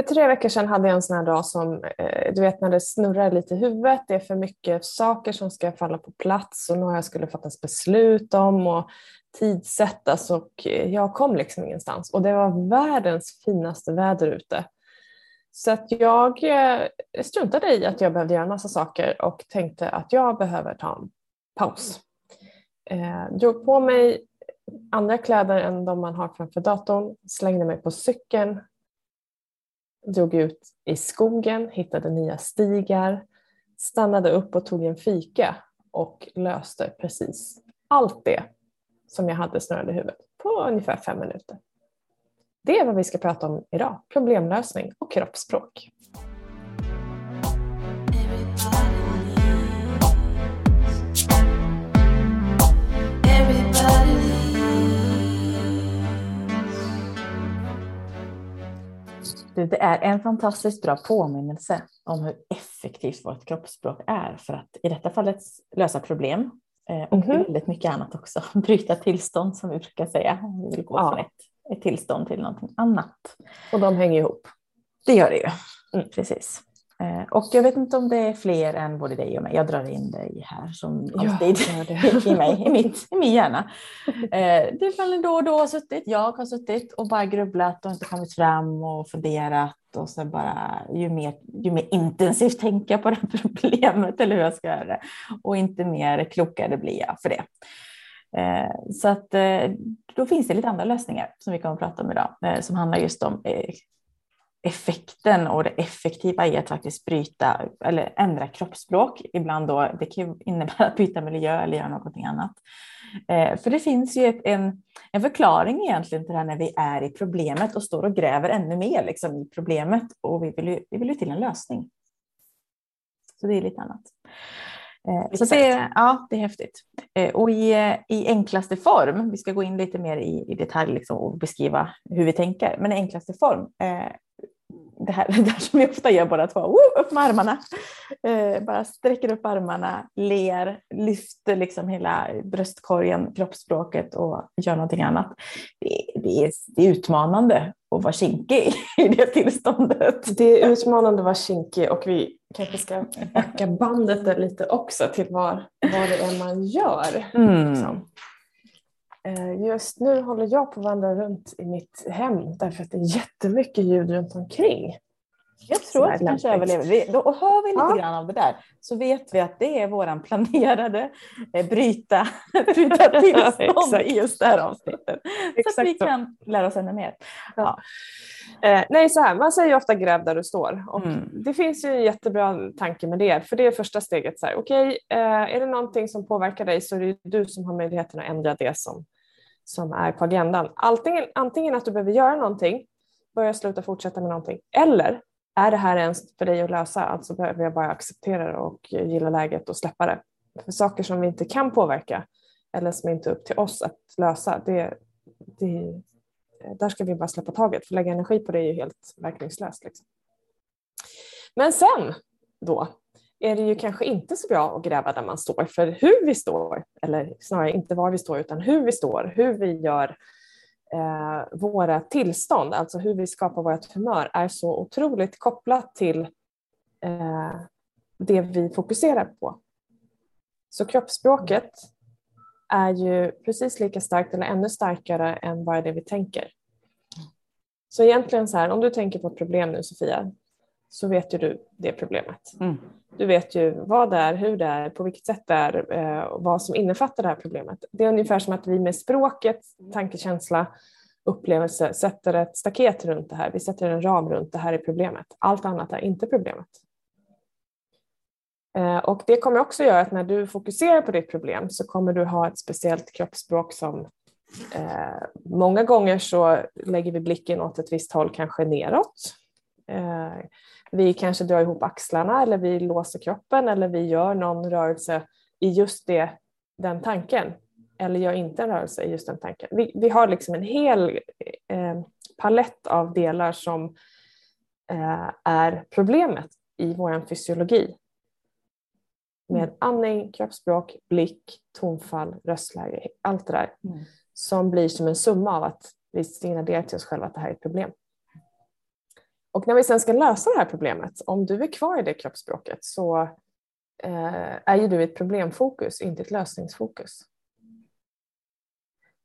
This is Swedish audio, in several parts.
För tre veckor sedan hade jag en sån här dag som, eh, du vet när det snurrar lite i huvudet, det är för mycket saker som ska falla på plats och några skulle fattas beslut om och tidsättas och eh, jag kom liksom ingenstans. Och det var världens finaste väder ute. Så att jag eh, struntade i att jag behövde göra en massa saker och tänkte att jag behöver ta en paus. Eh, drog på mig andra kläder än de man har framför datorn, slängde mig på cykeln, drog ut i skogen, hittade nya stigar, stannade upp och tog en fika och löste precis allt det som jag hade snurrande i huvudet på ungefär fem minuter. Det är vad vi ska prata om idag, problemlösning och kroppsspråk. Det är en fantastiskt bra påminnelse om hur effektivt vårt kroppsspråk är för att i detta fallet lösa problem eh, och mm -hmm. väldigt mycket annat också. Bryta tillstånd som vi brukar säga. Vi vill gå ja. från ett, ett tillstånd till någonting annat. Och de hänger ihop. Det gör det ju. Mm. Precis. Eh, och jag vet inte om det är fler än både dig och mig. Jag drar in dig här som alltid ja, i mig, i, mitt, i min hjärna. Eh, det är då och då har suttit, jag har suttit och bara grubblat och inte kommit fram och funderat och så bara ju mer, ju mer intensivt tänka på det här problemet eller hur jag ska göra det och inte mer klokare blir jag för det. Eh, så att då finns det lite andra lösningar som vi kommer att prata om idag som handlar just om effekten och det effektiva i att faktiskt bryta eller ändra kroppsspråk. Ibland då, det kan innebära att byta miljö eller göra någonting annat. Eh, för det finns ju ett, en, en förklaring egentligen till det här när vi är i problemet och står och gräver ännu mer liksom, i problemet och vi vill, ju, vi vill ju till en lösning. Så det är lite annat. Eh, så det, ja, det är häftigt. Eh, och i, i enklaste form, vi ska gå in lite mer i, i detalj liksom och beskriva hur vi tänker, men i enklaste form eh, det här, det här som vi ofta gör båda två, Woo! upp med armarna. Eh, bara sträcker upp armarna, ler, lyfter liksom hela bröstkorgen, kroppsspråket och gör någonting annat. Det, det, är, det är utmanande att vara kinkig i det tillståndet. Det är utmanande att vara kinkig och vi kanske ska öka bandet där lite också till vad, vad det är man gör. Mm. Liksom. Eh, just nu håller jag på att vandra runt i mitt hem därför att det är jättemycket ljud runt omkring. Jag tror att vi kanske överlever. Då hör vi lite ja. grann av det där så vet vi att det är våran planerade eh, bryta, bryta tillstånd i just det här avsnittet. Exakt så att vi kan lära oss ännu mer. Ja. Eh, nej, så här, man säger ofta gräv där du står. Och mm. Det finns ju en jättebra tanke med det, för det är första steget. Okej, okay, eh, är det någonting som påverkar dig så är det du som har möjligheten att ändra det som, som är på agendan. Antingen, antingen att du behöver göra någonting, börja sluta fortsätta med någonting, eller är det här ens för dig att lösa? Alltså behöver jag bara acceptera det och gilla läget och släppa det. För saker som vi inte kan påverka eller som inte är upp till oss att lösa, det, det, där ska vi bara släppa taget. För lägga energi på det är ju helt verkningslöst. Liksom. Men sen då är det ju kanske inte så bra att gräva där man står. För hur vi står, eller snarare inte var vi står utan hur vi står, hur vi gör eh, våra tillstånd, alltså hur vi skapar vårt humör, är så otroligt kopplat till eh, det vi fokuserar på. Så kroppsspråket är ju precis lika starkt eller ännu starkare än bara det vi tänker. Så egentligen så här, om du tänker på ett problem nu Sofia, så vet ju du det problemet. Mm. Du vet ju vad det är, hur det är, på vilket sätt det är eh, och vad som innefattar det här problemet. Det är ungefär som att vi med språket, tankekänsla, upplevelse sätter ett staket runt det här. Vi sätter en ram runt det här är problemet. Allt annat är inte problemet. Eh, och det kommer också göra att när du fokuserar på ditt problem så kommer du ha ett speciellt kroppsspråk som eh, många gånger så lägger vi blicken åt ett visst håll, kanske neråt. Eh, vi kanske drar ihop axlarna eller vi låser kroppen eller vi gör någon rörelse i just det, den tanken. Eller gör inte en rörelse i just den tanken. Vi, vi har liksom en hel eh, palett av delar som eh, är problemet i vår fysiologi. Med mm. andning, kroppsspråk, blick, tonfall, röstläge, allt det där. Mm. Som blir som en summa av att vi signalerar till oss själva att det här är ett problem. Och när vi sen ska lösa det här problemet, om du är kvar i det kroppsspråket så eh, är ju du ett problemfokus, inte ett lösningsfokus.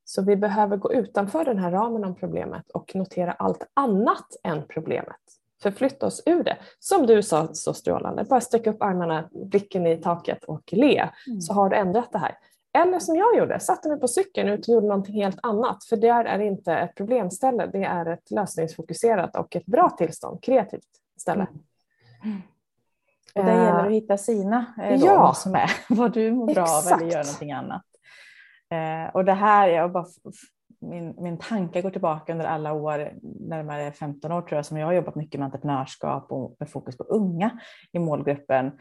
Så vi behöver gå utanför den här ramen om problemet och notera allt annat än problemet. Förflytta oss ur det. Som du sa så strålande, bara sträcka upp armarna, blicken i taket och le, mm. så har du ändrat det här. Eller som jag gjorde, satte mig på cykeln ut och gjorde någonting helt annat. För där är inte ett problemställe, det är ett lösningsfokuserat och ett bra tillstånd, kreativt ställe. Mm. Och det gäller att hitta sina eh, ja. vad som är, vad du mår bra av eller gör någonting annat. Eh, och det här, jag bara, min, min tanke går tillbaka under alla år, närmare 15 år tror jag, som jag har jobbat mycket med entreprenörskap och med fokus på unga i målgruppen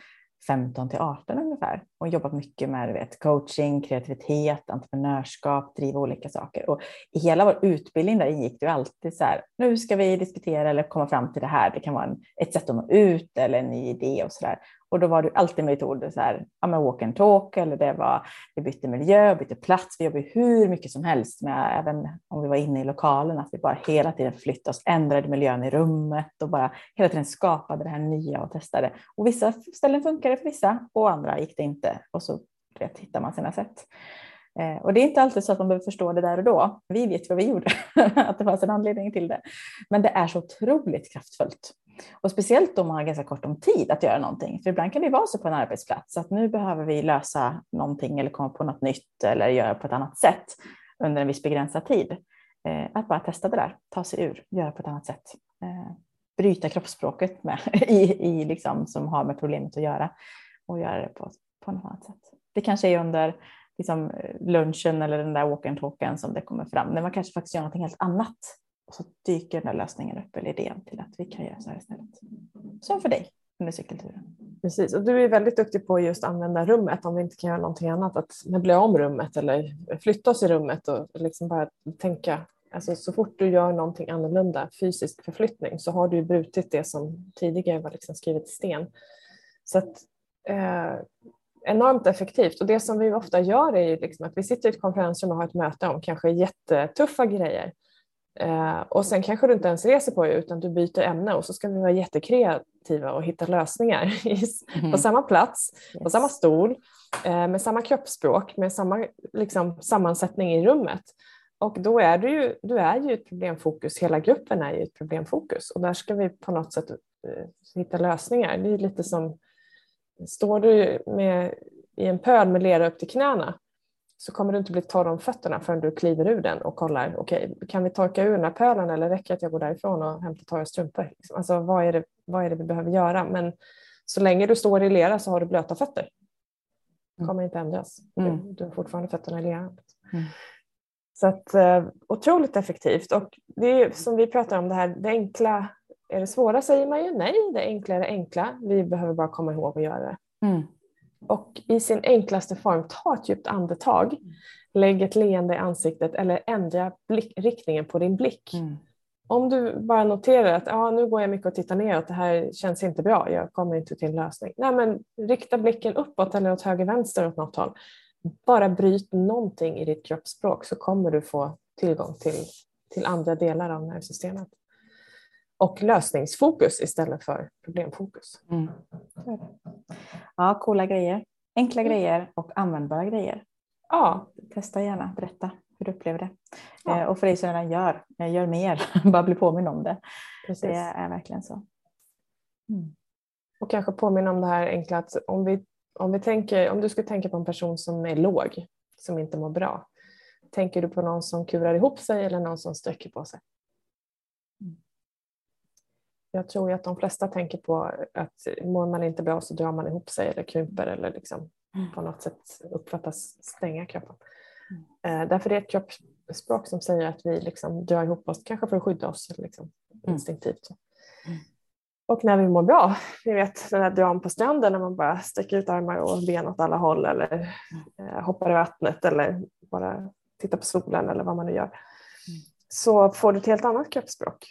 15 till 18 ungefär och jobbat mycket med vet, coaching, kreativitet, entreprenörskap, driva olika saker. Och I hela vår utbildning där gick det alltid så här, nu ska vi diskutera eller komma fram till det här. Det kan vara en, ett sätt att nå ut eller en ny idé och så där. Och då var det alltid metoder så här, ja, men walk and talk eller det var, vi bytte miljö, bytte plats, vi jobbade hur mycket som helst med, även om vi var inne i lokalen, att vi bara hela tiden flyttade oss, ändrade miljön i rummet och bara hela tiden skapade det här nya och testade. Och vissa ställen funkade för vissa och andra gick det inte. Och så vet, hittar man sina sätt. Eh, och det är inte alltid så att man behöver förstå det där och då. Vi vet vad vi gjorde, att det fanns en anledning till det. Men det är så otroligt kraftfullt. Och speciellt om man har ganska kort om tid att göra någonting. För ibland kan det vara så på en arbetsplats att nu behöver vi lösa någonting eller komma på något nytt eller göra på ett annat sätt under en viss begränsad tid. Eh, att bara testa det där, ta sig ur, göra på ett annat sätt. Eh, bryta kroppsspråket med, i, i liksom, som har med problemet att göra och göra det på, på något annat sätt. Det kanske är under liksom, eh, lunchen eller den där walk and talken som det kommer fram, när man kanske faktiskt gör någonting helt annat och så dyker den där lösningen upp eller idén till att vi kan göra så här istället. Som för dig under cykelturen. Precis, och du är väldigt duktig på just använda rummet om vi inte kan göra någonting annat. Att möblera om rummet eller flytta oss i rummet och liksom bara tänka. Alltså så fort du gör någonting annorlunda, fysisk förflyttning, så har du brutit det som tidigare var liksom skrivet i sten. Så att, eh, enormt effektivt och det som vi ofta gör är ju liksom att vi sitter i ett konferensrum och har ett möte om kanske jättetuffa grejer Eh, och sen kanske du inte ens reser på dig utan du byter ämne och så ska vi vara jättekreativa och hitta lösningar mm. på samma plats, yes. på samma stol, eh, med samma kroppsspråk, med samma liksom, sammansättning i rummet. Och då är du ju, du är ju ett problemfokus, hela gruppen är ju ett problemfokus och där ska vi på något sätt eh, hitta lösningar. Det är lite som, står du med, i en pöl med lera upp till knäna så kommer du inte bli torr om fötterna förrän du kliver ur den och kollar, okej, okay, kan vi torka ur den här pölen eller räcker det att jag går därifrån och hämtar torra strumpor? Liksom, alltså, vad, är det, vad är det vi behöver göra? Men så länge du står i lera så har du blöta fötter. Det mm. kommer inte ändras. Mm. Du, du har fortfarande fötterna i leran. Mm. Så att, eh, otroligt effektivt och det är som vi pratar om det här, det enkla är det svåra säger man ju nej, det enkla är det enkla. Vi behöver bara komma ihåg att göra det. Mm och i sin enklaste form ta ett djupt andetag, lägg ett leende i ansiktet eller ändra blick, riktningen på din blick. Mm. Om du bara noterar att ah, nu går jag mycket och tittar neråt, det här känns inte bra, jag kommer inte till en lösning. Nej, men rikta blicken uppåt eller åt höger vänster åt något håll. Bara bryt någonting i ditt kroppsspråk så kommer du få tillgång till, till andra delar av nervsystemet och lösningsfokus istället för problemfokus. Mm. Ja, coola grejer. Enkla mm. grejer och användbara grejer. Ja. Testa gärna, berätta hur du upplever det. Ja. Eh, och för dig som redan gör, eh, gör mer, bara bli påminn om det. Precis. Det är verkligen så. Mm. Och kanske påminna om det här enkla att om, vi, om, vi tänker, om du skulle tänka på en person som är låg, som inte mår bra, tänker du på någon som kurar ihop sig eller någon som sträcker på sig? Jag tror att de flesta tänker på att mår man inte bra så drar man ihop sig eller krymper eller liksom mm. på något sätt uppfattas stänga kroppen. Mm. Eh, därför är det ett kroppsspråk som säger att vi liksom drar ihop oss, kanske för att skydda oss liksom, mm. instinktivt. Mm. Och när vi mår bra, ni vet den där dran på stranden när man bara sträcker ut armar och ben åt alla håll eller eh, hoppar i vattnet eller bara tittar på solen eller vad man nu gör. Så får du ett helt annat kroppsspråk.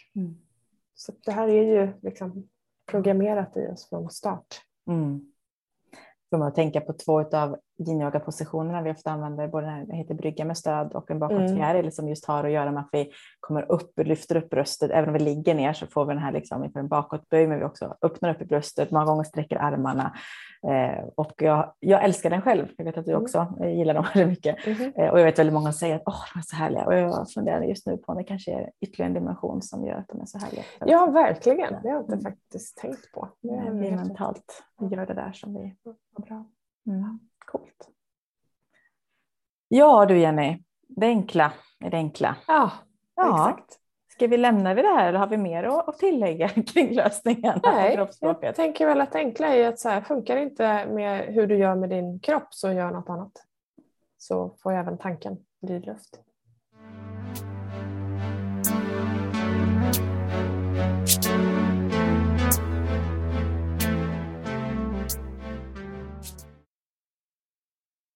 Så det här är ju liksom programmerat i oss från start. Mm. Får man tänka på två av yin-yoga-positionerna vi ofta använder, både den heter brygga med stöd och en bakåtfjäril mm. som just har att göra med att vi kommer upp, lyfter upp bröstet. Även om vi ligger ner så får vi den här liksom inför en bakåtböj, men vi också öppnar upp i bröstet, många gånger sträcker armarna. Eh, och jag, jag älskar den själv. Jag vet att du mm. också mm. gillar dem väldigt mycket. Mm. Eh, och jag vet väldigt många som säger att oh, de är så härliga. Och jag funderar just nu på om det kanske är ytterligare en dimension som gör att de är så härliga. Ja, verkligen. Det har jag inte faktiskt tänkt på. Det är mentalt. Vi gör det där som vi är bra. Mm. Coolt. Ja du Jenny, det enkla är det enkla. Ja, ja. exakt. Ska vi lämna vid det här eller har vi mer att tillägga kring lösningen? Nej, jag tänker väl att det enkla är att så här, funkar det inte med hur du gör med din kropp så gör något annat. Så får även tanken bli luft.